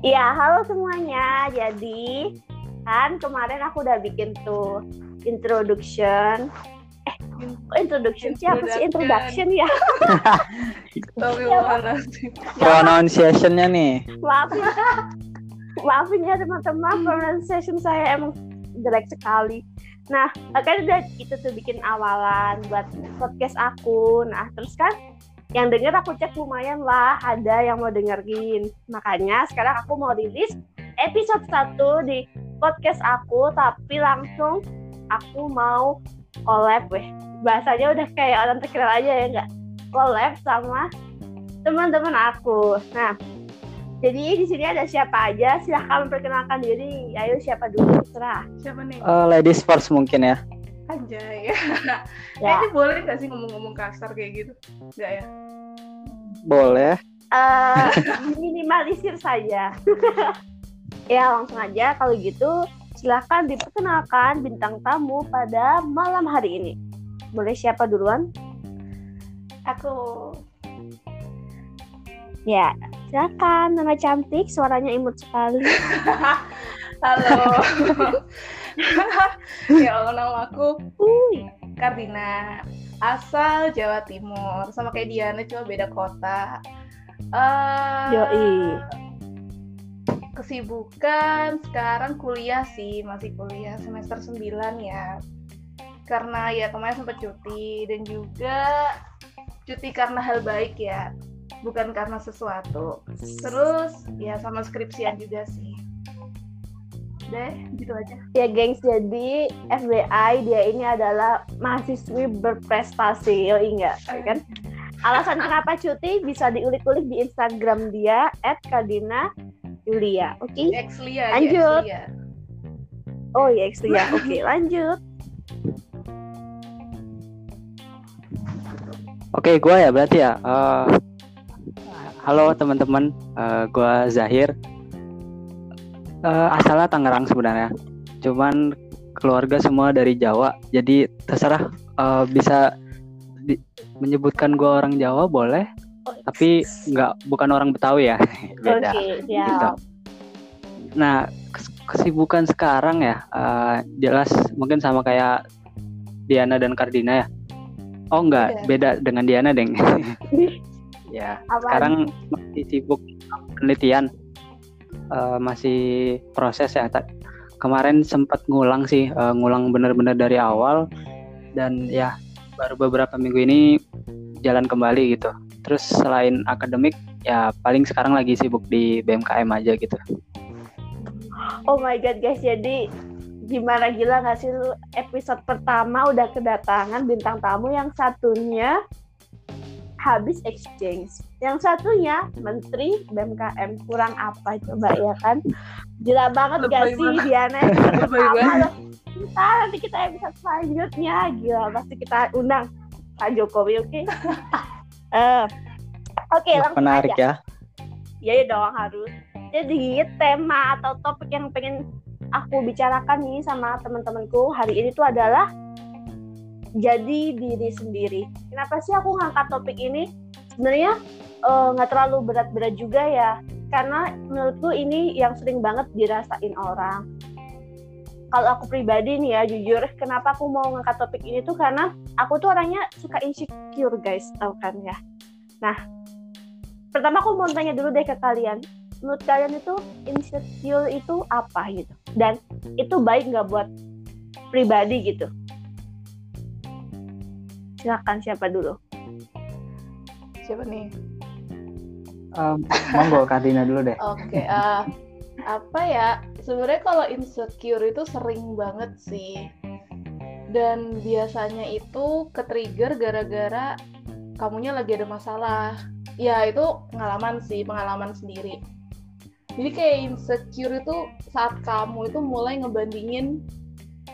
Iya, halo semuanya. Jadi, kan kemarin aku udah bikin tuh introduction. Eh, introduction sih? Apa sih introduction ya? Pronunciation-nya nih. Maafin. Maafin ya teman-teman, pronunciation saya emang jelek sekali. Nah, kan udah itu tuh bikin awalan buat podcast aku. Nah, terus kan yang denger aku cek lumayan lah ada yang mau dengerin. Makanya sekarang aku mau rilis episode 1 di podcast aku tapi langsung aku mau collab weh. Bahasanya udah kayak orang terkenal aja ya nggak? Collab sama teman-teman aku. Nah jadi di sini ada siapa aja? Silahkan memperkenalkan diri. Ayo siapa dulu? Terserah. Siapa nih? Uh, ladies first mungkin ya Anjay. ya. ini boleh gak sih ngomong-ngomong kasar kayak gitu? Enggak ya? Boleh. Uh, minimalisir saja. ya langsung aja kalau gitu silahkan diperkenalkan bintang tamu pada malam hari ini. Boleh siapa duluan? Aku. Ya, silakan. Nama cantik, suaranya imut sekali. Halo. ya Allah nama aku Kardina asal Jawa Timur sama kayak Diana cuma beda kota. Uh, Yoi. kesibukan sekarang kuliah sih masih kuliah semester 9 ya. Karena ya kemarin sempat cuti dan juga cuti karena hal baik ya bukan karena sesuatu. Terus ya sama skripsian juga sih deh gitu aja. Ya gengs jadi FBI dia ini adalah mahasiswi berprestasi yo enggak ya kan? Alasan kenapa cuti bisa diulik-ulik di Instagram dia @kadina Yulia. Oke? Okay? lanjut. Ya, oh ya Exlia oke okay, lanjut. Oke, okay, gue ya berarti ya. Uh, halo teman-teman, uh, gue Zahir uh, asalnya Tangerang sebenarnya. Cuman keluarga semua dari Jawa jadi terserah uh, bisa di, menyebutkan gue orang Jawa boleh oh, tapi nggak bukan orang Betawi ya. Beda. Okay, gitu. nah kesibukan sekarang ya uh, jelas mungkin sama kayak Diana dan Kardina ya. Oh nggak yeah. beda dengan Diana deng. Ya Apaan? sekarang masih sibuk penelitian uh, masih proses ya. Kemarin sempat ngulang sih, uh, ngulang bener-bener dari awal dan ya baru beberapa minggu ini jalan kembali gitu. Terus selain akademik ya paling sekarang lagi sibuk di BMKM aja gitu. Oh my god guys, jadi gimana gila gak sih episode pertama udah kedatangan bintang tamu yang satunya habis exchange. Yang satunya Menteri BMKM kurang apa coba ya kan? Gila banget gak sih Diana? Kita nanti kita bisa selanjutnya gila pasti kita undang Pak Jokowi oke? Okay? uh, oke okay, langsung menarik aja. ya. Iya ya dong harus. Jadi tema atau topik yang pengen aku bicarakan nih sama teman-temanku hari ini tuh adalah jadi diri sendiri. Kenapa sih aku ngangkat topik ini? Sebenarnya eh, nggak uh, terlalu berat-berat juga ya, karena menurutku ini yang sering banget dirasain orang. Kalau aku pribadi nih ya, jujur, kenapa aku mau ngangkat topik ini tuh karena aku tuh orangnya suka insecure guys, tau kan ya. Nah, pertama aku mau tanya dulu deh ke kalian, menurut kalian itu insecure itu apa gitu? Dan itu baik nggak buat pribadi gitu? Silakan siapa dulu? Siapa nih? Um, monggo Katina dulu deh. Oke, okay, uh, apa ya? Sebenarnya kalau insecure itu sering banget sih. Dan biasanya itu ke-trigger gara-gara kamunya lagi ada masalah. Ya, itu pengalaman sih, pengalaman sendiri. Jadi kayak insecure itu saat kamu itu mulai ngebandingin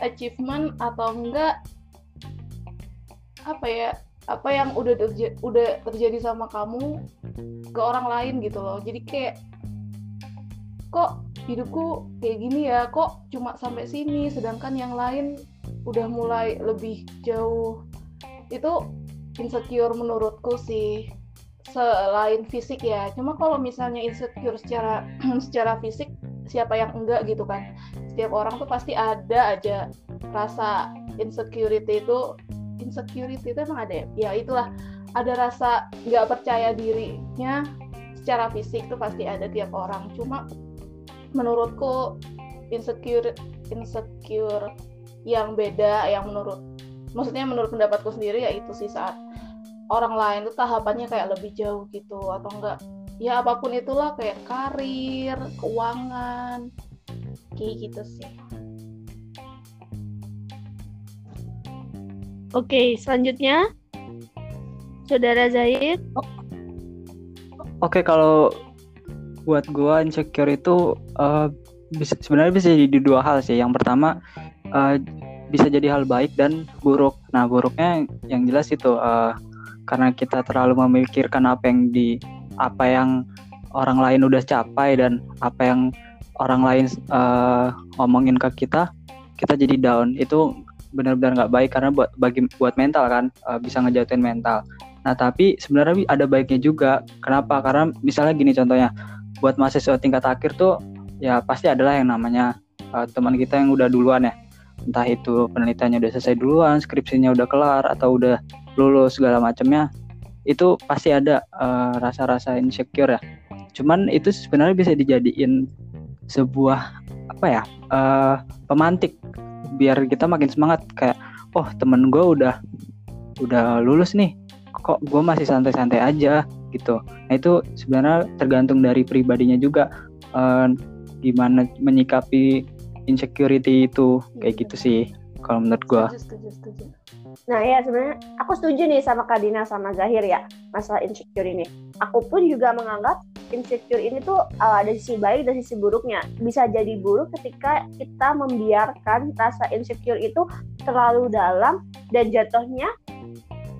achievement atau enggak apa ya apa yang udah terjadi udah terjadi sama kamu ke orang lain gitu loh. Jadi kayak kok hidupku kayak gini ya kok cuma sampai sini sedangkan yang lain udah mulai lebih jauh. Itu insecure menurutku sih selain fisik ya. Cuma kalau misalnya insecure secara secara fisik siapa yang enggak gitu kan. Setiap orang tuh pasti ada aja rasa insecurity itu insecurity itu emang ada ya? Ya itulah. Ada rasa nggak percaya dirinya secara fisik tuh pasti ada tiap orang. Cuma menurutku insecure insecure yang beda yang menurut maksudnya menurut pendapatku sendiri ya itu sih saat orang lain tuh tahapannya kayak lebih jauh gitu atau enggak ya apa pun itulah kayak karir keuangan kayak gitu sih Oke, selanjutnya Saudara Zahid. Oke, kalau buat gua insecure itu uh, bisa sebenarnya bisa jadi dua hal sih. Yang pertama uh, bisa jadi hal baik dan buruk. Nah, buruknya yang jelas itu uh, karena kita terlalu memikirkan apa yang di apa yang orang lain udah capai dan apa yang orang lain uh, ngomongin ke kita, kita jadi down. Itu benar-benar nggak baik karena buat bagi buat mental kan uh, bisa ngejatuhin mental. Nah tapi sebenarnya ada baiknya juga. Kenapa? Karena misalnya gini contohnya, buat mahasiswa tingkat akhir tuh ya pasti adalah yang namanya uh, teman kita yang udah duluan ya. Entah itu penelitiannya udah selesai duluan, skripsinya udah kelar atau udah lulus segala macamnya, itu pasti ada uh, rasa-rasa insecure ya. Cuman itu sebenarnya bisa dijadiin sebuah apa ya uh, pemantik biar kita makin semangat. Kayak oh temen gue udah udah lulus nih. Kok gue masih santai-santai aja gitu. Nah itu sebenarnya tergantung dari pribadinya juga. Uh, gimana menyikapi insecurity itu kayak gitu sih kalau menurut gue Nah ya sebenarnya aku setuju nih sama Kadina sama Zahir ya masalah insecure ini. Aku pun juga menganggap insecure ini tuh uh, ada sisi baik dan sisi buruknya. Bisa jadi buruk ketika kita membiarkan rasa insecure itu terlalu dalam dan jatuhnya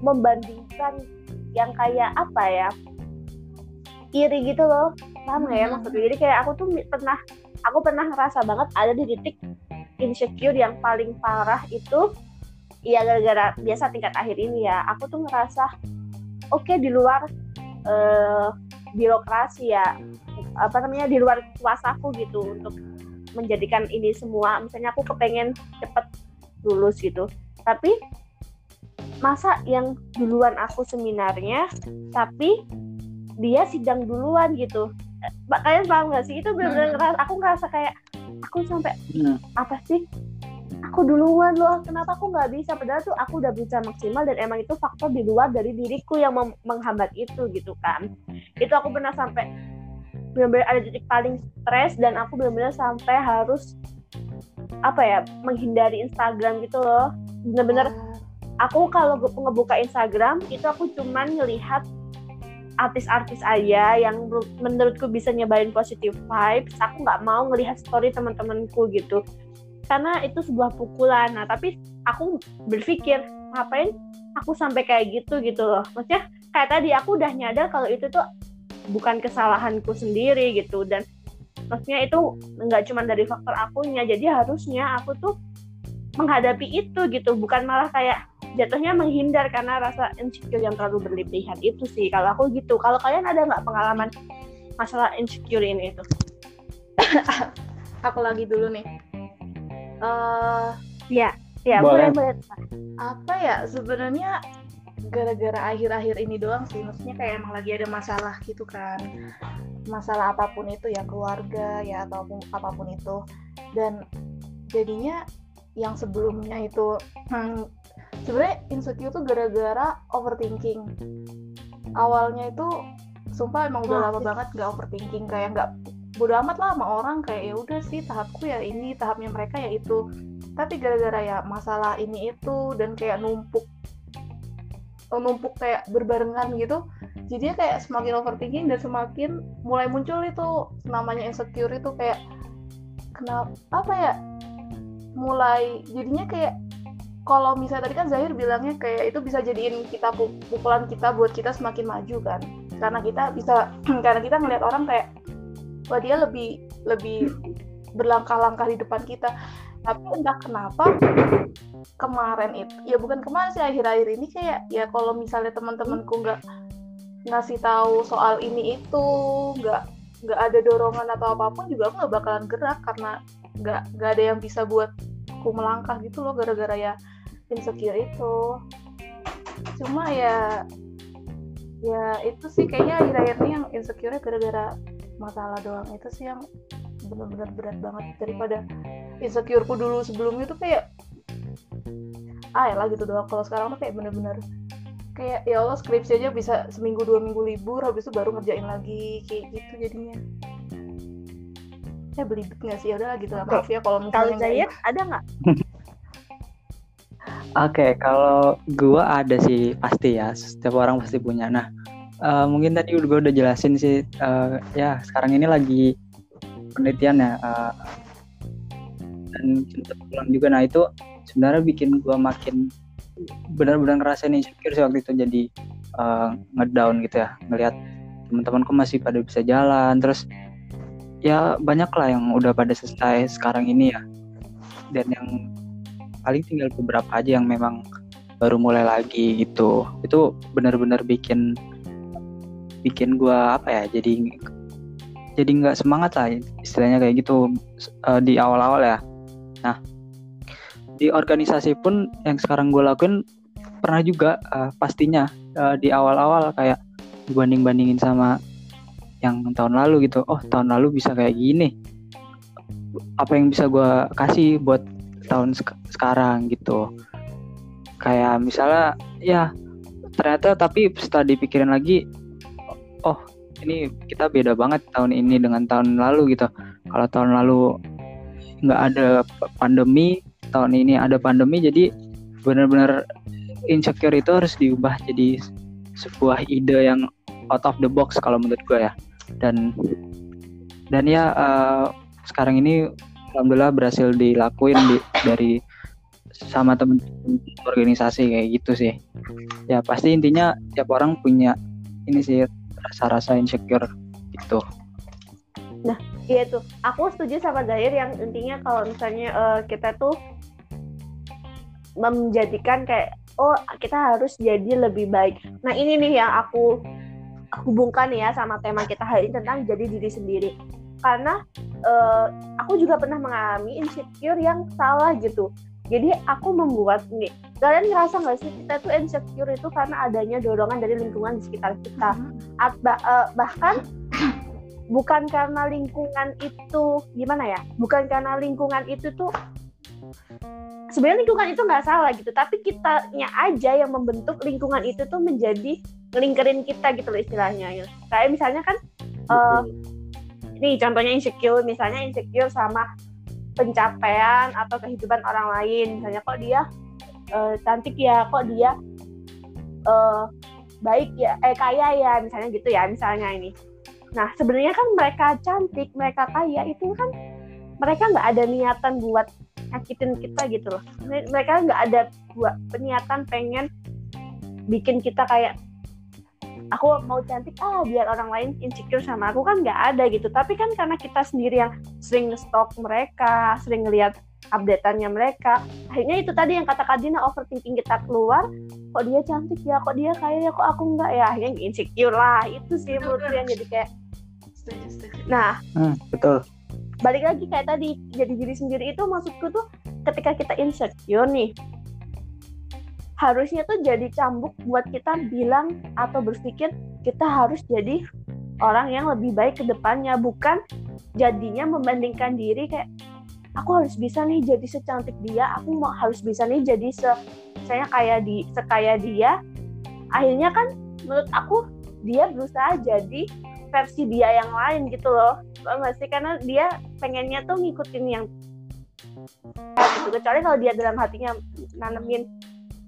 membandingkan yang kayak apa ya iri gitu loh. Paham gak ya maksudnya jadi kayak aku tuh pernah aku pernah ngerasa banget ada di titik insecure yang paling parah itu ya gara-gara biasa tingkat akhir ini ya. Aku tuh ngerasa oke okay, di luar uh, birokrasi ya. Apa namanya di luar kuasaku gitu untuk menjadikan ini semua. Misalnya aku kepengen cepet lulus gitu. Tapi masa yang duluan aku seminarnya tapi dia sidang duluan gitu. Kalian paham gak sih? Itu benar-benar hmm. aku ngerasa kayak aku sampai hmm. apa sih aku duluan loh. Kenapa aku nggak bisa? Padahal tuh aku udah bisa maksimal dan emang itu faktor di luar dari diriku yang menghambat itu gitu kan. Itu aku pernah sampai benar-benar ada titik paling stres dan aku benar-benar sampai harus apa ya menghindari Instagram gitu loh. Benar-benar aku kalau ngebuka Instagram itu aku cuman ngelihat artis-artis aja yang menurutku bisa nyebarin positive vibes. Aku nggak mau ngelihat story teman-temanku gitu karena itu sebuah pukulan. Nah tapi aku berpikir ngapain aku sampai kayak gitu? Gitu loh. Maksudnya kayak tadi aku udah nyadar kalau itu tuh bukan kesalahanku sendiri gitu. Dan maksudnya itu nggak cuma dari faktor akunya. Jadi harusnya aku tuh menghadapi itu gitu. Bukan malah kayak jatuhnya menghindar karena rasa insecure yang terlalu berlebihan. Itu sih kalau aku gitu. Kalau kalian ada nggak pengalaman masalah insecure ini itu aku lagi dulu nih uh, ya ya boleh boleh. apa ya sebenarnya gara-gara akhir-akhir ini doang sih. Maksudnya kayak emang lagi ada masalah gitu kan. Masalah apa pun itu ya keluarga ya ataupun apa pun itu. Dan jadinya yang sebelumnya itu hmm, sebenarnya insecure tuh gara-gara overthinking. Awalnya itu sumpah emang udah lama banget gak overthinking kayak nggak bodo amat lah sama orang kayak ya udah sih tahapku ya ini tahapnya mereka ya itu. Tapi gara-gara ya masalah ini itu dan kayak numpuk oh, numpuk kayak berbarengan gitu jadinya kayak semakin overthinking dan semakin mulai muncul itu namanya insecure itu kayak kenapa apa ya mulai jadinya kayak kalau misalnya tadi kan Zahir bilangnya kayak itu bisa jadiin kita pukulan kita buat kita semakin maju kan karena kita bisa karena kita ngelihat orang kayak wah dia lebih lebih berlangkah-langkah di depan kita. Tapi entah kenapa kemarin itu ya bukan kemarin sih akhir-akhir ini kayak ya kalau misalnya teman-temanku nggak ngasih tahu soal ini itu nggak nggak ada dorongan atau apa pun juga aku nggak bakalan gerak karena nggak nggak ada yang bisa buat aku melangkah gitu loh gara-gara ya insecure itu. Cuma ya ya itu sih kayaknya akhir-akhir ini yang insecure gara-gara masalah doang. Itu sih yang benar-benar berat banget. Daripada insecureku dulu sebelumnya tuh kayak ah ya lah gitu doang. Kalau sekarang tuh kayak bener-bener kayak ya Allah skripsi aja bisa seminggu dua minggu libur habis itu baru ngerjain lagi kayak gitu jadinya. Ya belibet nggak sih? Ya udah gitu. Lah maaf ya kalau Kalau misalnya nggak- Zayed ada nggak? Oke, kalau gua ada sih pasti ya. Setiap orang pasti punya. Nah, eh, mungkin tadi gue udah jelasin sih. eh, ya sekarang ini lagi penelitian ya. eh, dan cepet pulang juga. Nah itu sebenarnya bikin gua makin benar-benar ngerasain insecure sih waktu itu. Jadi eh, ngedown gitu ya. Ngelihat teman-temanku masih pada bisa jalan. Terus ya banyak lah yang udah pada selesai sekarang ini ya. Dan yang paling tinggal beberapa aja yang memang baru mulai lagi gitu itu benar-benar bikin bikin gua apa ya jadi jadi nggak semangat lah istilahnya kayak gitu eh, di awal-awal ya. Nah di organisasi pun yang sekarang gue lakuin pernah juga eh, pastinya eh, di awal-awal kayak dibanding-bandingin sama yang tahun lalu gitu. Oh tahun lalu bisa kayak gini. Apa yang bisa gua kasih buat tahun sek- sekarang gitu. Kayak misalnya ya ternyata tapi setelah dipikirin lagi oh ini kita beda banget tahun ini dengan tahun lalu gitu. Kalau tahun lalu nggak ada pandemi tahun ini ada pandemi jadi benar-benar insecure itu harus diubah jadi sebuah ide yang out of the box kalau menurut gue ya. Dan dan ya eh, sekarang ini alhamdulillah berhasil dilakuin di, dari sama temen-temen organisasi kayak gitu sih. Ya pasti intinya tiap orang punya ini sih rasa-rasa insecure gitu Iya tuh, aku setuju sama Zahir yang intinya kalau misalnya eh, kita tuh menjadikan kayak oh kita harus jadi lebih baik. Nah ini nih yang aku hubungkan ya sama tema kita hari ini tentang jadi diri sendiri. Karena eh, aku juga pernah mengalami insecure yang salah gitu. Jadi aku membuat nih, kalian ngerasa nggak sih kita tuh insecure itu karena adanya dorongan dari lingkungan di sekitar kita. At- bah- eh, bahkan bukan karena lingkungan itu gimana ya bukan karena lingkungan itu tuh sebenarnya lingkungan itu nggak salah gitu tapi kitanya aja yang membentuk lingkungan itu tuh menjadi ngelingkerin kita gitu loh istilahnya ya. kayak misalnya kan eh, nih contohnya insecure misalnya insecure sama pencapaian atau kehidupan orang lain misalnya kok dia eh, cantik ya kok dia eh, baik ya eh kaya ya misalnya gitu ya misalnya ini. Nah sebenarnya kan mereka cantik mereka kaya itu kan mereka nggak ada niatan buat nyakitin kita gitu loh. Mere- mereka nggak ada buat peniatan pengen bikin kita kayak aku mau cantik ah biar orang lain insecure sama aku. Kan nggak ada gitu. Tapi kan karena kita sendiri yang sering stok mereka sering ngelihat updateannya mereka. Akhirnya itu tadi yang kata Kak Dina overthinking kita keluar. Kok dia cantik ya? Kok dia kaya ya? Kok aku enggak? Ya akhirnya insecure lah. Itu sih menurutku yang jadi kayak nah Hmm, betul. balik lagi kayak tadi jadi diri sendiri itu maksudku tuh ketika kita insecure nih harusnya tuh jadi cambuk buat kita bilang atau berpikir kita harus jadi orang yang lebih baik ke depannya. Bukan jadinya membandingkan diri kayak aku harus bisa nih jadi secantik dia. Aku mau harus bisa nih jadi se saya kayak di sekaya dia. Akhirnya kan menurut aku dia berusaha jadi versi dia yang lain gitu loh. Paham nggak sih? Karena dia pengennya tuh ngikutin yang gitu. Kecuali kalau dia dalam hatinya nanemin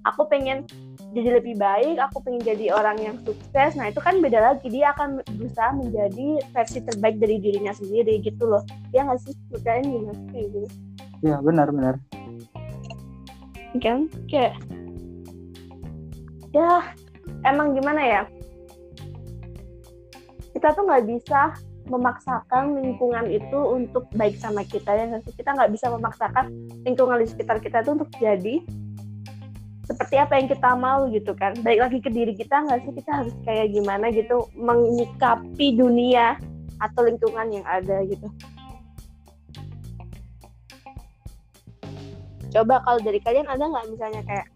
aku pengen jadi lebih baik aku pengen jadi orang yang sukses. Nah itu kan beda lagi. Dia akan berusaha menjadi versi terbaik dari dirinya sendiri gitu loh. Ya nggak sih? Kalian gimana? Sih gitu. Ya benar benar. Kan? Kayak ya emang gimana ya? Kita tuh nggak bisa memaksakan lingkungan itu untuk baik sama kita ya sih? kita nggak bisa memaksakan lingkungan di sekitar kita itu untuk jadi seperti apa yang kita mau gitu kan. Baik lagi ke diri kita nggak sih? Kita harus kayak gimana gitu menyikapi dunia atau lingkungan yang ada gitu. Coba kalau dari kalian ada nggak misalnya kayak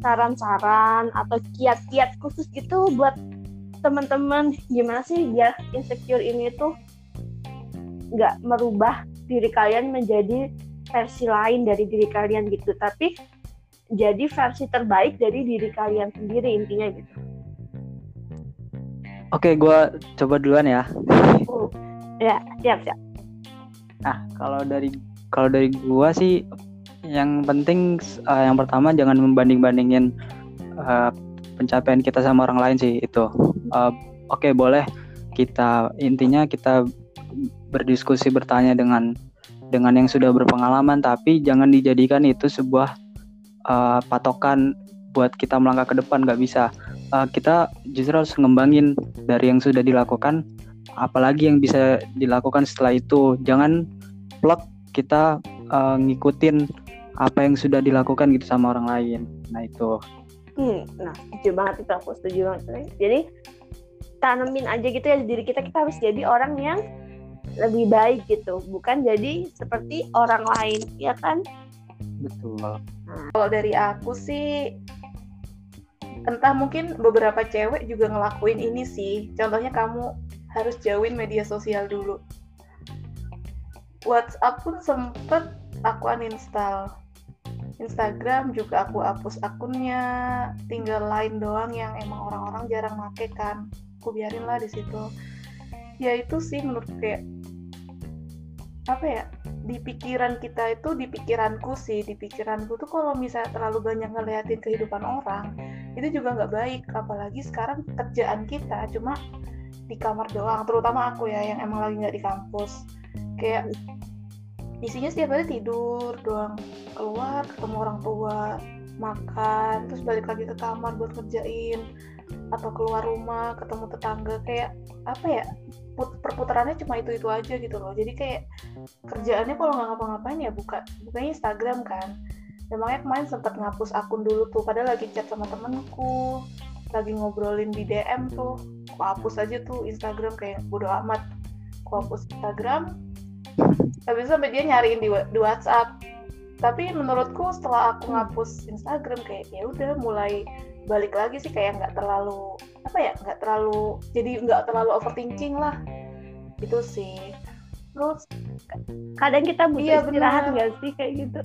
saran-saran atau kiat-kiat khusus gitu buat teman-teman? Gimana sih biar insecure ini tuh nggak merubah diri kalian menjadi versi lain dari diri kalian gitu? Tapi jadi versi terbaik dari diri kalian sendiri intinya gitu Oke, gue coba duluan ya. oh, ya siap siap Nah, kalau dari kalau dari gua sih yang penting uh, yang pertama jangan membanding-bandingin uh, pencapaian kita sama orang lain sih itu. Uh, Oke, boleh kita intinya kita berdiskusi bertanya dengan dengan yang sudah berpengalaman tapi jangan dijadikan itu sebuah uh, patokan buat kita melangkah ke depan nggak bisa. Uh, kita justru harus ngembangin dari yang sudah dilakukan apalagi yang bisa dilakukan setelah itu. Jangan plot kita uh, ngikutin apa yang sudah dilakukan gitu sama orang lain. Nah itu. Hmm, nah setuju banget itu aku setuju banget. Jadi tanemin aja gitu ya di diri kita kita harus jadi orang yang lebih baik gitu. Bukan jadi seperti orang lain ya kan betul. Nah, kalau dari aku sih entah mungkin beberapa cewek juga ngelakuin ini sih. Contohnya kamu harus jauhin media sosial dulu. WhatsApp pun sempet aku uninstall. Instagram juga aku hapus akunnya. Tinggal lain doang yang emang orang-orang jarang make kan. Aku biarin lah di situ. Ya itu sih menurut kayak apa ya di pikiran kita itu di pikiranku sih di pikiranku tuh kalau misalnya terlalu banyak ngeliatin kehidupan orang itu juga nggak baik. Apalagi sekarang kerjaan kita cuma di kamar doang terutama aku ya yang emang lagi nggak di kampus. Kayak isinya setiap hari tidur doang keluar ketemu orang tua makan terus balik lagi ke kamar buat kerjain atau keluar rumah ketemu tetangga. Kayak apa ya perputarannya cuma itu itu aja gitu loh. Jadi kayak kerjaannya kalau nggak ngapa-ngapain ya buka bukanya Instagram kan. Dan makanya kemarin sempat ngapus akun dulu tuh padahal lagi chat sama temenku lagi ngobrolin di DM tuh. Aku hapus aja tuh Instagram kayak bodo amat. Aku hapus Instagram itu sampai dia nyariin di, di WhatsApp. Tapi menurutku setelah aku ngapus Instagram kayak ya udah mulai balik lagi sih kayak nggak terlalu apa ya nggak terlalu jadi nggak terlalu overthinking lah. Itu sih. Terus kadang kita butuh iya, istirahat nggak sih kayak gitu?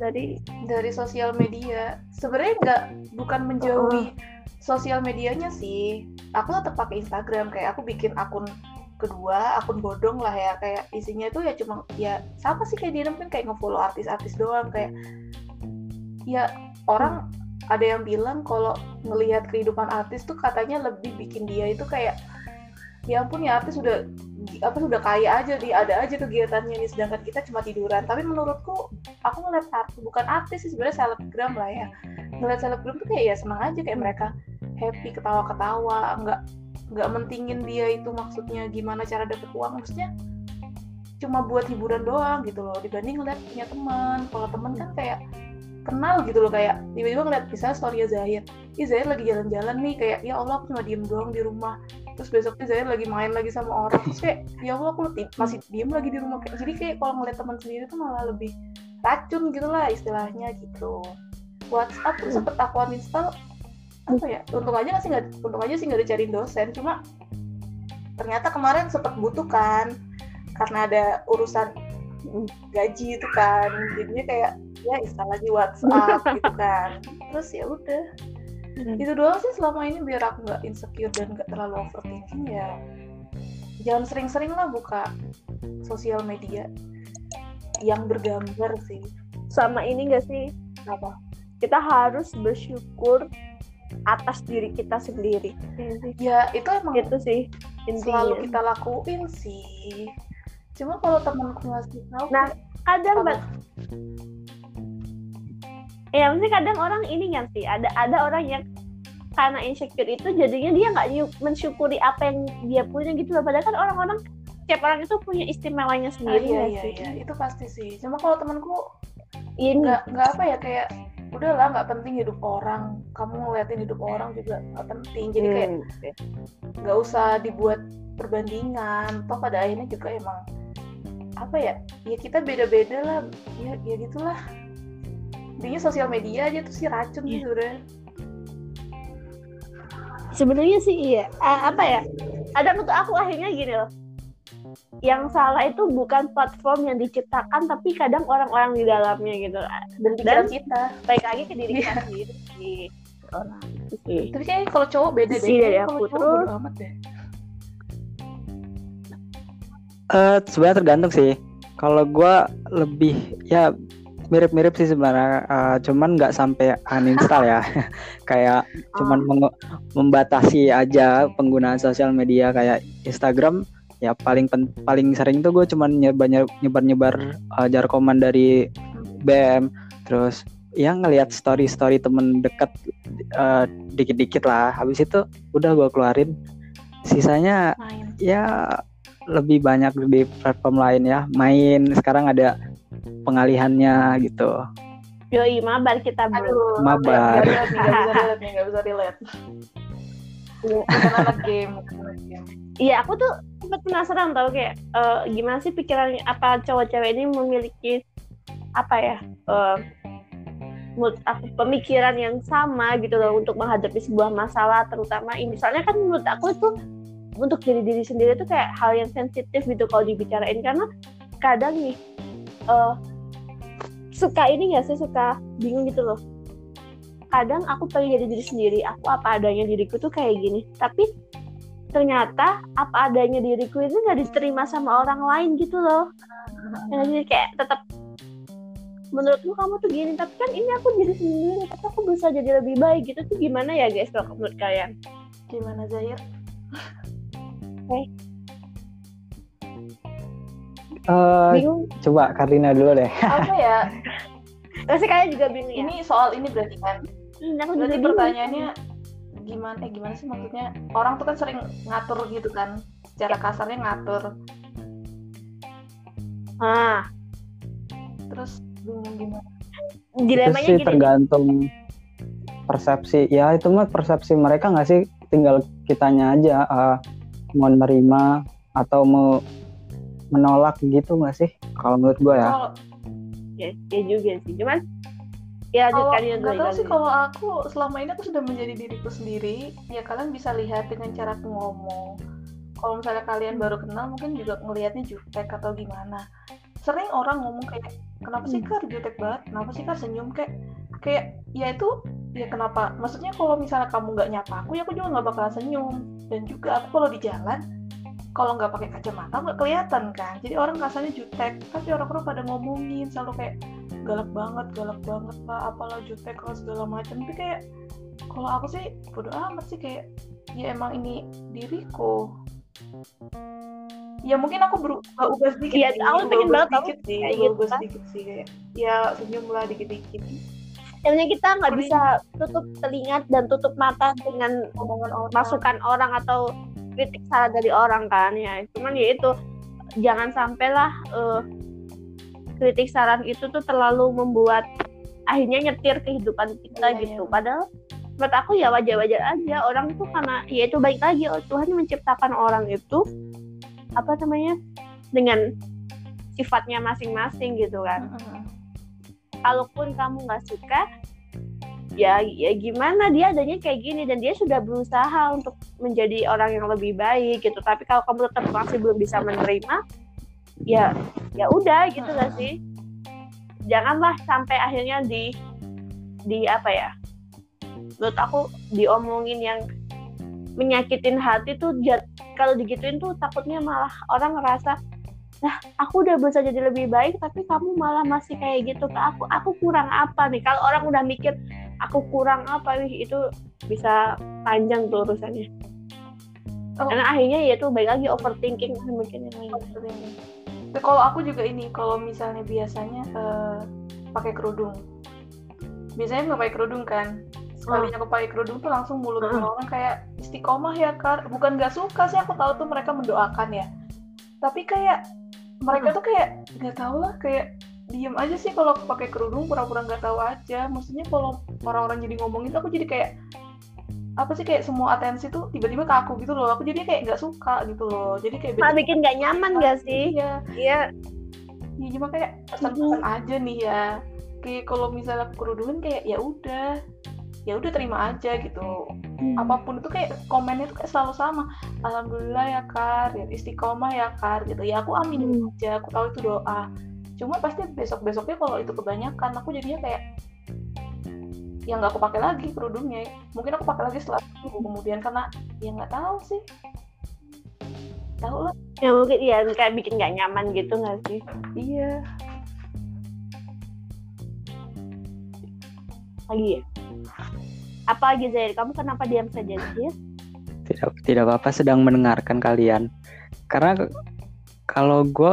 Dari dari sosial media. Sebenarnya nggak bukan menjauhi uh. sosial medianya sih. Aku tetap pakai Instagram kayak aku bikin akun kedua akun bodong lah ya. Kayak isinya itu ya cuma ya sama sih kayak dia mungkin kayak ngefollow artis-artis doang. Kayak ya orang ada yang bilang kalau ngelihat kehidupan artis tuh katanya lebih bikin dia itu kayak ya ampun ya artis sudah apa sudah kaya aja di ada aja kegiatannya nih sedangkan kita cuma tiduran. Tapi menurutku aku ngeliat artis bukan artis sih sebenarnya selebgram lah ya. Ngeliat selebgram tuh kayak ya senang aja kayak mereka happy ketawa-ketawa nggak nggak mentingin dia itu maksudnya gimana cara dapet uang maksudnya cuma buat hiburan doang gitu loh. Dibanding ngeliat punya teman kalau teman kan kayak kenal gitu loh kayak tiba-tiba ngeliat misalnya story Zahir Ih Zahir lagi jalan-jalan nih kayak ya Allah aku cuma diem doang di rumah. Terus besoknya Zahir lagi main lagi sama orang. Terus kayak ya Allah aku masih diem lagi di rumah. Kayak jadi kayak kalau ngeliat teman sendiri tuh malah lebih racun gitu lah istilahnya gitu. WhatsApp tuh sempet aku uninstall apa ya untung aja sih nggak untung aja sih nggak dicariin dosen. Cuma ternyata kemarin sempet butuh kan karena ada urusan gaji itu kan. Jadinya kayak ya install lagi WhatsApp gitu kan. Terus ya udah. Hmm. itu doang sih selama ini biar aku nggak insecure dan nggak terlalu overthinking ya. Jangan sering-sering lah buka sosial media yang bergambar sih. Sama ini gak sih? Apa? Kita harus bersyukur atas diri kita sendiri. Ya itu emang itu sih intinya. selalu kita lakuin sih. Cuma kalau temanku ngasih tahu nah kadang mbak ya mesti kadang orang ini yang sih ada ada orang yang karena insecure itu jadinya dia nggak mensyukuri apa yang dia punya gitu loh. Padahal kan orang-orang tiap orang itu punya istimewanya sendiri ah, iya, iya, sih? iya. Itu pasti sih. Cuma kalau temanku ini. nggak nggak apa ya kayak udahlah nggak penting hidup orang. Kamu ngeliatin hidup orang juga nggak penting. Jadi kayak Hmm. nggak usah dibuat perbandingan. Toh pada akhirnya juga emang apa ya ya kita beda-beda lah. Ya ya gitulah intinya sosial media aja tuh sih racun sih Iya. sebenarnya. Sebenarnya sih iya. A- apa ya? Kadang untuk aku akhirnya gini loh. Yang salah itu bukan platform yang diciptakan tapi kadang orang-orang di dalamnya gitu. Dan kita. baik lagi ke diri Iya. kita sendiri sih. Orang sih tapi kayaknya kalau cowok beda deh. Sih, dari Kayaknya aku terus. bodo amat deh. Eh, sebenarnya tergantung sih. Kalau gua lebih ya mirip-mirip sih sebenarnya, Eh, cuman nggak sampai uninstall ya. Kayak cuman menge- membatasi aja penggunaan sosial media kayak Instagram. Ya paling pen- paling sering tuh gue cuman nyebar nyebar nyebar eh, jarkoman dari BM, terus ya ngelihat story story temen deket eh, dikit-dikit lah. Habis itu udah gua keluarin. Sisanya main ya lebih banyak di platform lain ya main sekarang ada pengalihannya gitu. Yoi mabar kita bro. Aduh Mabar. bisa relate anak game iya aku tuh sempat penasaran tau kayak eh, gimana sih pikiran apa cowok cewek ini memiliki apa ya eh, menurut aku pemikiran yang sama gitu loh untuk menghadapi sebuah masalah terutama ini. Misalnya kan menurut aku itu untuk diri diri sendiri tuh kayak hal yang sensitif gitu kalau dibicarain. Karena kadang nih eh, suka ini gak sih? Suka bingung gitu loh. Kadang aku pengen jadi diri sendiri aku apa adanya diriku tuh kayak gini. Tapi ternyata apa adanya diriku itu nggak diterima sama orang lain gitu loh. Ya, jadi kayak tetap menurutku kamu tuh gini. Tapi kan ini aku diri sendiri tapi aku bisa jadi lebih baik gitu. Tuh gimana ya guys kalau menurut kalian? Gimana Zahir Eh, bingung. coba Karina dulu deh. Apa ya? Pasti kalian juga bingung ya? Ini soal ini berarti kan? Hmm, aku juga berarti bingung. pertanyaannya gimana eh gimana sih maksudnya? Orang tuh kan sering ngatur gitu kan? Secara kasarnya ngatur. Ah. Terus bingung gimana? Itu dilemanya sih gini. tergantung persepsi. Ya itu mah persepsi mereka nggak sih? Tinggal kitanya aja eh, mau menerima atau mau menolak gitu nggak sih? Kalau menurut gue ya. Kalau ya, ya juga sih. Cuman ya kalau lanjutkan ya tahu sih kalau aku selama ini aku sudah menjadi diriku sendiri. Ya kalian bisa lihat dengan cara aku ngomong. Kalau misalnya kalian baru kenal mungkin juga ngelihatnya jutek atau gimana. Sering orang ngomong kayak kenapa sih kar jutek banget? Kenapa sih kar senyum? Kayak kayak ya itu ya kenapa? Maksudnya kalau misalnya kamu nggak nyapa aku ya aku juga nggak bakalan senyum. Dan juga aku kalau di jalan kalau nggak pakai kacamata nggak kelihatan kan. Jadi orang rasanya jutek tapi orang-orang pada ngomongin selalu kayak galak banget galak banget lah apalah jutek lah segala macam. Tapi kayak kalau aku sih bodo amat sih kayak ya emang ini diriku. Ya mungkin aku berubah ubah sedikit sih, aku pengen banget sedikit sih kayak gitu kan. sedikit sih kayak ya senyum lah dikit-dikit. Sebenarnya kita nggak bisa tutup telinga dan tutup mata dengan omongan orang. masukan orang atau kritik saran dari orang kan ya. Cuman ya itu jangan sampailah eh, kritik saran itu tuh terlalu membuat akhirnya nyetir kehidupan kita Iya, gitu. iya. padahal menurut aku ya wajar-wajar aja orang tuh karena ya itu baik lagi oh, Tuhan menciptakan orang itu apa namanya dengan sifatnya masing-masing gitu kan. Kalaupun kamu nggak suka ya ya gimana? Dia adanya kayak gini dan dia sudah berusaha untuk menjadi orang yang lebih baik gitu. Tapi kalau kamu tetap masih belum bisa menerima ya ya udah gitu lah sih? Janganlah sampai akhirnya di di apa ya? Menurut aku diomongin yang menyakitin hati tuh kalau digituin tuh takutnya malah orang ngerasa nah aku udah bisa jadi lebih baik tapi kamu malah masih kayak gitu ke aku aku kurang apa nih kalau orang udah mikir aku kurang apa nih itu bisa panjang tuh urusannya Oh. karena akhirnya ya tuh baik lagi overthinking mungkin yang lain Seperti ini. Tapi kalau aku juga ini, kalau misalnya biasanya eh, pakai kerudung, biasanya nggak pakai kerudung kan. Sekalinya aku pakai kerudung tuh langsung mulut Hmm. orang kayak istiqomah ya kar. Bukan nggak suka sih, aku tahu tuh mereka mendoakan ya. Tapi kayak mereka tuh kayak nggak tahu lah kayak diem aja sih kalau pakai kerudung pura-pura nggak tahu aja. Maksudnya kalau orang-orang jadi ngomong itu aku jadi kayak apa sih kayak semua atensi tuh tiba-tiba ke aku gitu loh. Aku jadi kayak nggak suka gitu loh. Jadi kayak malah bikin nggak nyaman gak sih? Iya iya ya cuma kayak pesan-pesan aja nih ya. Kayak kalau misalnya kerudungan kayak ya udah ya udah terima aja gitu. Apa pun itu kayak komennya tuh kayak selalu sama. Alhamdulillah ya kar ya istiqomah ya kar gitu. Ya aku amin Hmm. aja. Aku tahu itu doa. Cuma pasti besok besoknya kalau itu kebanyakan aku jadinya kayak ya nggak aku pakai lagi kerudungnya. Mungkin aku pakai lagi setelah itu kemudian karena ya nggak tahu sih. Tahu lah. Ya mungkin ya kayak bikin nggak nyaman gitu nggak sih? Iya lagi. Ya apa lagi Zair kamu kenapa diam saja Zair tidak tidak apa-apa sedang mendengarkan kalian. Karena kalau gue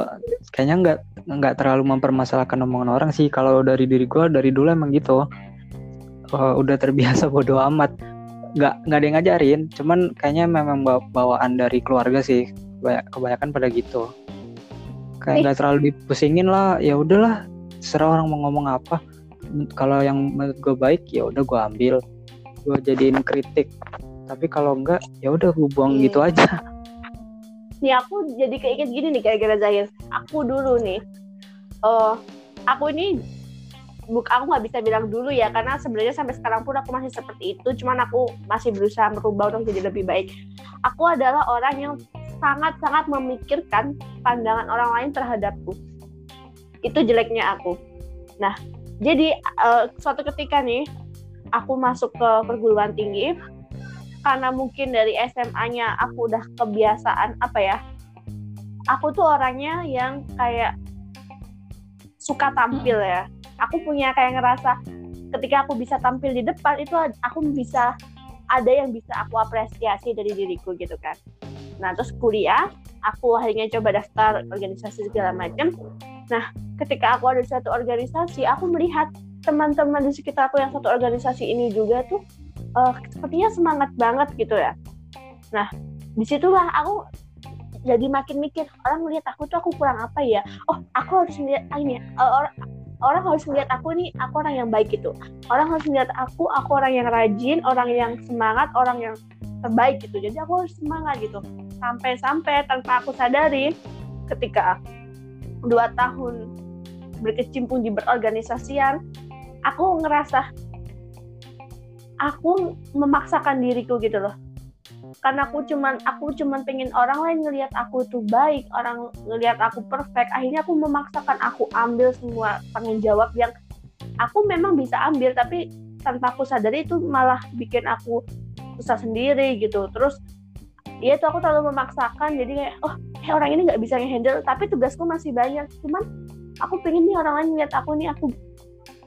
kayaknya nggak nggak terlalu mempermasalahkan omongan orang sih. Kalau dari diri gue dari dulu emang gitu. Eh, udah terbiasa bodo amat. Nggak nggak ada yang ngajarin. Cuman kayaknya memang bawa- bawaan dari keluarga sih. Banyak- kebanyakan pada gitu. Eh. kayak nggak terlalu dipusingin lah. Ya udahlah serah orang mau ngomong apa kalau yang menurut gue baik ya udah gue ambil. Gue jadiin kritik. Tapi kalau enggak ya udah gue buang Iya. gitu aja. Nih aku jadi keinget gini nih gara-gara Zahir. Aku dulu nih eh aku ini buk aku nggak bisa bilang dulu ya karena sebenarnya sampai sekarang pun aku masih seperti itu. Cuman aku masih berusaha merubah untuk jadi lebih baik. Aku adalah orang yang sangat-sangat memikirkan pandangan orang lain terhadapku. Itu jeleknya aku. Nah jadi eh, suatu ketika nih aku masuk ke perguruan tinggi karena mungkin dari SMA-nya aku udah kebiasaan apa ya aku tuh orangnya yang kayak suka tampil ya. Aku punya kayak ngerasa ketika aku bisa tampil di depan itu aku bisa ada yang bisa aku apresiasi dari diriku gitu kan. Nah terus kuliah aku akhirnya coba daftar organisasi segala macam nah ketika aku ada di suatu organisasi aku melihat teman-teman di sekitar aku yang satu organisasi ini juga tuh eh, sepertinya semangat banget gitu ya. Nah di situlah aku jadi makin mikir orang melihat aku tuh aku kurang apa ya? Oh aku harus melihat ah, ini ya, eh, orang orang harus melihat aku nih aku orang yang baik gitu. Orang harus melihat aku aku orang yang rajin orang yang semangat orang yang terbaik gitu. Jadi aku harus semangat gitu. Sampai-sampai tanpa aku sadari ketika dua tahun berkecimpung di berorganisasian aku ngerasa aku memaksakan diriku gitu loh. Karena aku cuman aku cuman pengen orang lain ngelihat aku tuh baik orang ngelihat aku perfect akhirnya aku memaksakan aku ambil semua tanggung jawab yang aku memang bisa ambil tapi tanpa aku sadari itu malah bikin aku susah sendiri gitu. Terus ya itu aku terlalu memaksakan. Jadi kayak oh eh, orang ini nggak bisa ngehandle tapi tugasku masih banyak. Cuman aku pengen nih orang lain lihat aku nih aku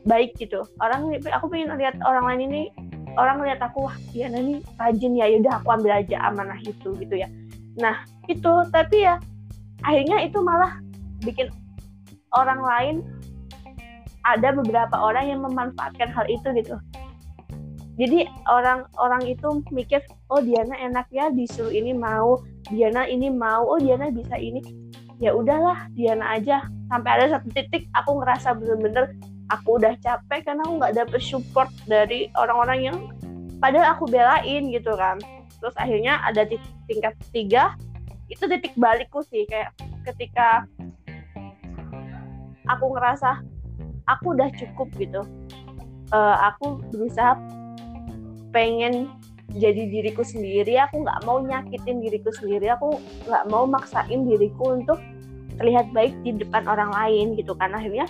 baik gitu. Orang aku pengen lihat orang lain ini orang lihat aku wah dia ini rajin ya yaudah aku ambil aja amanah itu gitu ya. Nah itu. Tapi ya akhirnya itu malah bikin orang lain ada beberapa orang yang memanfaatkan hal itu gitu jadi orang-orang itu mikir oh Diana enak ya disuruh ini mau Diana ini mau oh Diana bisa ini. Ya udahlah Diana aja. Sampai ada satu titik aku ngerasa bener-bener aku udah capek karena aku nggak dapet support dari orang-orang yang padahal aku belain gitu kan. Terus akhirnya ada di tingkat ketiga itu titik balikku sih. Kayak ketika aku ngerasa aku udah cukup gitu. Eh, aku berusaha pengen jadi diriku sendiri aku nggak mau nyakitin diriku sendiri aku nggak mau maksain diriku untuk terlihat baik di depan orang lain gitu kan. Akhirnya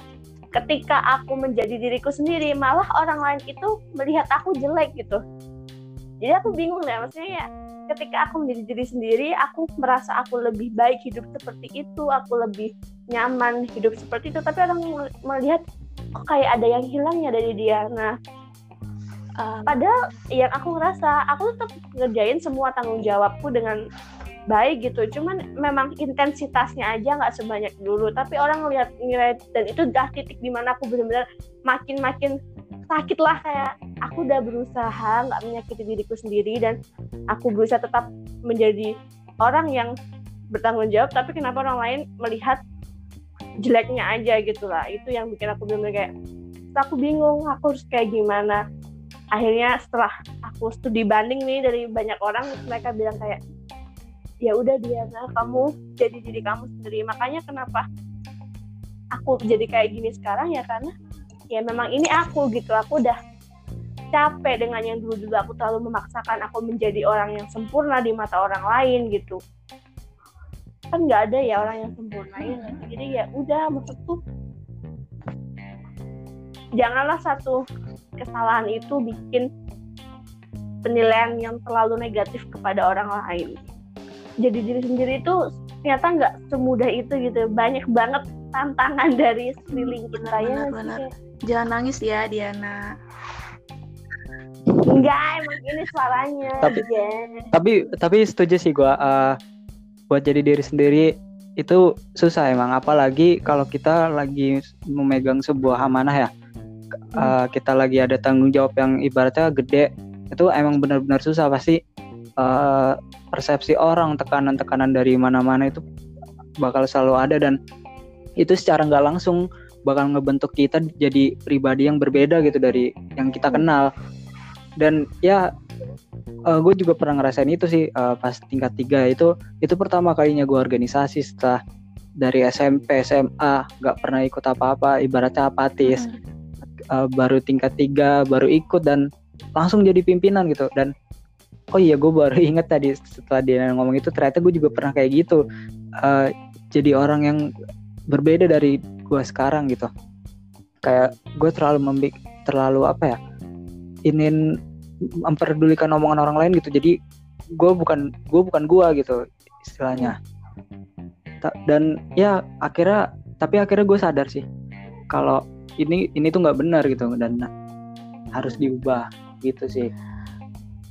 ketika aku menjadi diriku sendiri malah orang lain itu melihat aku jelek gitu. Jadi aku bingung deh maksudnya ya ketika aku menjadi diri sendiri aku merasa aku lebih baik hidup seperti itu aku lebih nyaman hidup seperti itu tapi orang melihat kok kayak ada yang hilang ya dari dia. Nah Um, padahal yang aku ngerasa aku tetap ngerjain semua tanggung jawabku dengan baik gitu. Cuman memang intensitasnya aja nggak sebanyak dulu. Tapi orang ngeliat ngeliat dan itu udah titik di mana aku benar-benar makin makin sakit lah. Kayak aku udah berusaha nggak menyakiti diriku sendiri dan aku berusaha tetap menjadi orang yang bertanggung jawab. Tapi kenapa orang lain melihat jeleknya aja gitu lah. Itu yang bikin aku bener kayak aku bingung aku harus kayak gimana akhirnya setelah aku studi banding nih dari banyak orang mereka bilang kayak ya udah Diana kamu jadi diri kamu sendiri. Makanya kenapa aku jadi kayak gini sekarang ya karena ya memang ini aku gitu. Aku udah capek dengan yang dulu-dulu. Aku terlalu memaksakan aku menjadi orang yang sempurna di mata orang lain gitu. Kan nggak ada ya orang yang sempurna ya jadi ya udah maksudku janganlah satu kesalahan itu bikin penilaian yang terlalu negatif kepada orang lain jadi diri sendiri itu ternyata nggak semudah itu gitu banyak banget tantangan dari sekeliling kita benar, ya benar, sih? benar. jangan nangis ya Diana enggak emang ini suaranya Tapi- Jen. tapi tapi setuju sih gua eh, buat jadi diri sendiri itu susah emang apalagi kalau kita lagi memegang sebuah amanah ya Eh, kita lagi ada tanggung jawab yang ibaratnya gede. Itu emang benar-benar susah pasti eh, persepsi orang tekanan-tekanan dari mana-mana itu bakal selalu ada dan itu secara nggak langsung bakal ngebentuk kita jadi pribadi yang berbeda gitu dari yang kita kenal. Dan ya gue juga pernah ngerasain itu sih eh, pas tingkat tiga itu itu pertama kalinya gue organisasi setelah dari SMP SMA nggak pernah ikut apa-apa ibaratnya apatis Eh, baru tingkat tiga baru ikut dan langsung jadi pimpinan gitu. Dan oh iya gue baru inget tadi setelah dia ngomong itu ternyata gue juga pernah kayak gitu. Eh, jadi orang yang berbeda dari gue sekarang gitu. Kayak gue terlalu membik terlalu apa ya ingin memperdulikan omongan orang lain gitu. Jadi gue bukan gue bukan gue gitu istilahnya. Dan ya akhirnya tapi akhirnya gue sadar sih kalau ini ini tuh nggak benar gitu dan harus diubah gitu sih.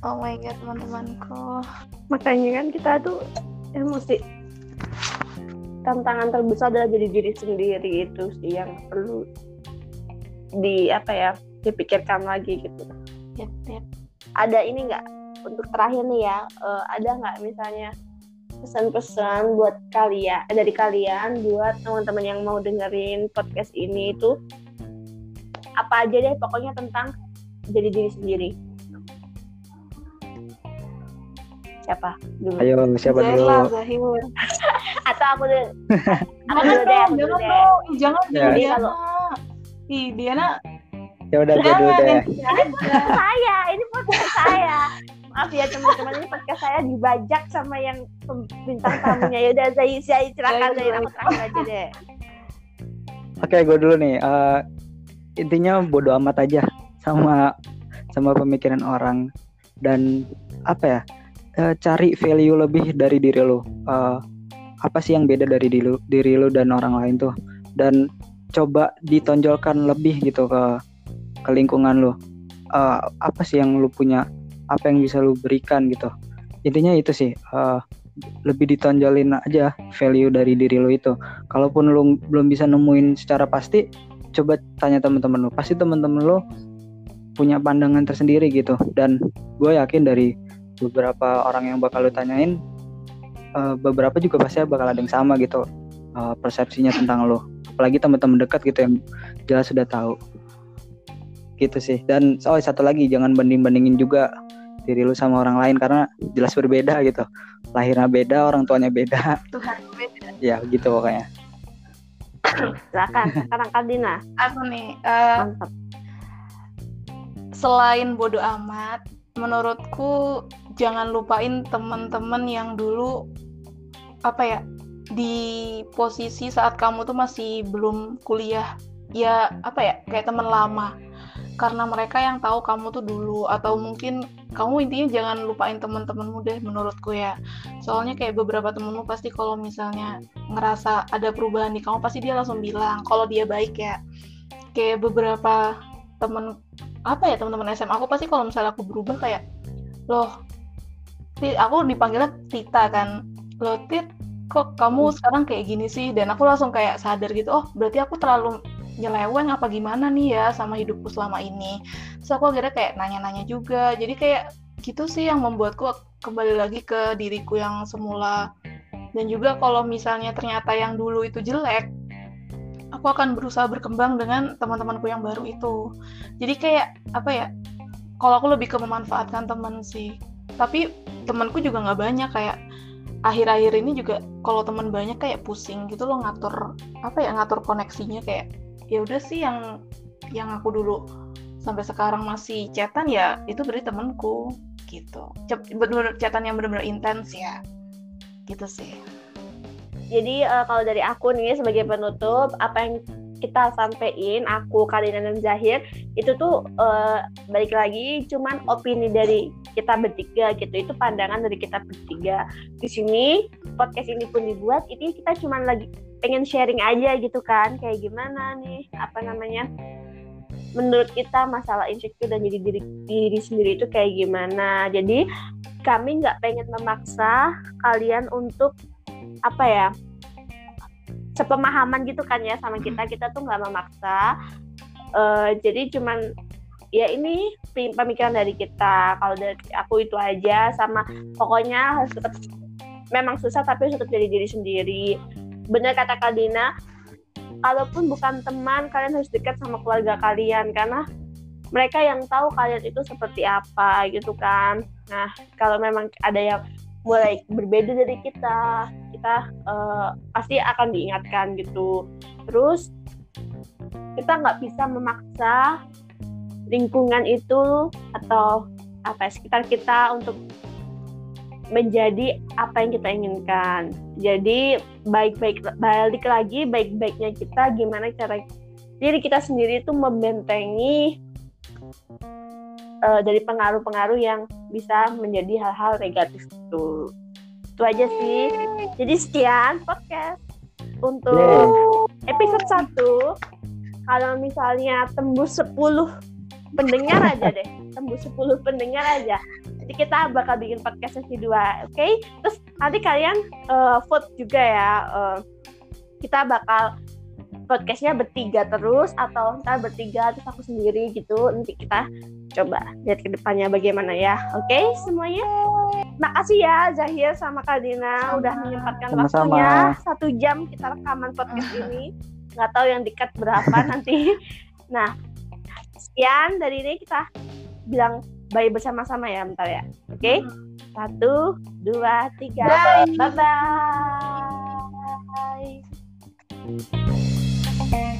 Oh my god teman-temanku. Makanya kan kita tuh ya mesti tantangan terbesar adalah jadi diri sendiri itu sih yang perlu di apa ya dipikirkan lagi gitu. Yep, yep. ada ini nggak? Untuk terakhir nih ya eh, ada nggak misalnya pesan-pesan buat kalian dari kalian buat teman-teman yang mau dengerin podcast ini itu apa aja deh pokoknya tentang jadi diri sendiri siapa dulu ayo siapa Zahir dulu lah, Zahir. atau aku dulu aku Jangan dulu deh aku dong, dulu jangan deh dong. Ih, Jangan Ya. jangan Jadi Diana. Ih, Diana. ya udah gue dulu Jangan, deh Diana. saya ini podcast saya maaf ya teman-teman ini podcast saya dibajak sama yang bintang tamunya ya udah saya saya silakan dari aku terakhir aja deh oke gue dulu nih Eh, intinya bodo amat aja sama sama pemikiran orang. Dan apa ya eh, cari value lebih dari diri lo. Eh, apa sih yang beda dari diri lu, diri lu dan orang lain tuh? Dan coba ditonjolkan lebih gitu ke ke lingkungan lu Eh, apa sih yang lu punya? Apa yang bisa lu berikan gitu? Intinya itu sih eh, lebih ditonjolin aja value dari diri lu itu. Kalaupun lu belum bisa nemuin secara pasti coba tanya teman-teman lu. Pasti teman-teman lu punya pandangan tersendiri gitu. Dan gue yakin dari beberapa orang yang bakal lu tanyain eh, beberapa juga pasti bakal ada yang sama gitu eh, persepsinya tentang lu. Apalagi teman-teman dekat gitu yang jelas sudah tahu. Gitu sih. Dan oh satu lagi jangan banding-bandingin juga diri lu sama orang lain karena jelas berbeda gitu. Lahirnya beda orang tuanya beda. Tuhan beda. ya gitu pokoknya silakan sekarang Kardina Aku nih, mantap. selain bodoh amat, menurutku jangan lupain teman-teman yang dulu apa ya di posisi saat kamu tuh masih belum kuliah. Ya apa ya kayak teman lama karena mereka yang tahu kamu tuh dulu atau mungkin kamu intinya jangan lupain teman-temanmu deh menurutku ya. Soalnya kayak beberapa temenmu pasti kalau misalnya ngerasa ada perubahan di kamu pasti dia langsung bilang kalau dia baik ya. Kayak beberapa temen apa ya teman-teman SMA aku pasti kalau misalnya aku berubah kayak loh Tit, aku dipanggilnya Tita kan? Loh Tit kok kamu sekarang kayak gini sih? Dan aku langsung kayak sadar gitu oh berarti aku terlalu nyeleweng apa gimana nih ya sama hidupku selama ini. So aku akhirnya kayak nanya-nanya juga. Jadi kayak gitu sih yang membuatku kembali lagi ke diriku yang semula. Dan juga kalau misalnya ternyata yang dulu itu jelek aku akan berusaha berkembang dengan teman-temanku yang baru itu. Jadi kayak apa ya kalau aku lebih ke memanfaatkan teman sih. Tapi temanku juga nggak banyak kayak akhir-akhir ini juga kalau teman banyak kayak pusing gitu loh ngatur apa ya ngatur koneksinya kayak ya udah sih yang yang aku dulu sampai sekarang masih chatan ya itu berarti temanku gitu. Benar-benar chatan yang benar-benar intens ya. Gitu sih. Jadi uh, kalau dari aku nih sebagai penutup apa yang kita sampein aku Karina dan Zahir itu tuh uh, balik lagi cuman opini dari kita bertiga gitu. Itu pandangan dari kita bertiga. Di sini podcast ini pun dibuat ini kita cuman lagi pengen sharing aja gitu kan. Kayak gimana nih apa namanya menurut kita masalah insecure dan jadi diri, diri sendiri itu kayak gimana. Jadi kami nggak pengen memaksa kalian untuk apa ya sepemahaman gitu kan ya sama kita. Kita tuh nggak memaksa. Uh, jadi cuman ya ini pemikiran dari kita. Kalau dari aku itu aja sama pokoknya harus tetap memang susah tapi harus tetap jadi diri sendiri. Benar kata Kak Dina kalaupun bukan teman kalian harus dekat sama keluarga kalian. Karena mereka yang tahu kalian itu seperti apa gitu kan. Nah kalau memang ada yang mulai berbeda dari kita. Kita uh, pasti akan diingatkan gitu. Terus kita nggak bisa memaksa lingkungan itu atau apa ya, sekitar kita untuk menjadi apa yang kita inginkan. Jadi baik-baik balik lagi baik-baiknya kita gimana cara diri kita sendiri itu membentengi uh, dari pengaruh-pengaruh yang bisa menjadi hal-hal negatif itu. Itu aja sih. Jadi sekian podcast untuk episode 1. Kalau misalnya tembus 10 pendengar aja deh, tembus 10 pendengar aja. Jadi kita bakal bikin podcast sesi 2, oke? Okay? Terus nanti kalian uh, vote juga ya. Uh, kita bakal podcastnya bertiga terus atau ntar bertiga terus aku sendiri gitu nanti kita coba lihat ke depannya bagaimana ya. Oke okay, semuanya? Makasih ya Zahir sama Kadina udah menyempatkan sama waktunya. Satu jam kita rekaman podcast ini. Nggak tahu yang dikat berapa nanti. Nah sekian dari ini kita bilang bye bersama-sama ya bentar ya. Oke? Okay? satu dua tiga. Bye. Bye, bye, -bye. Bye.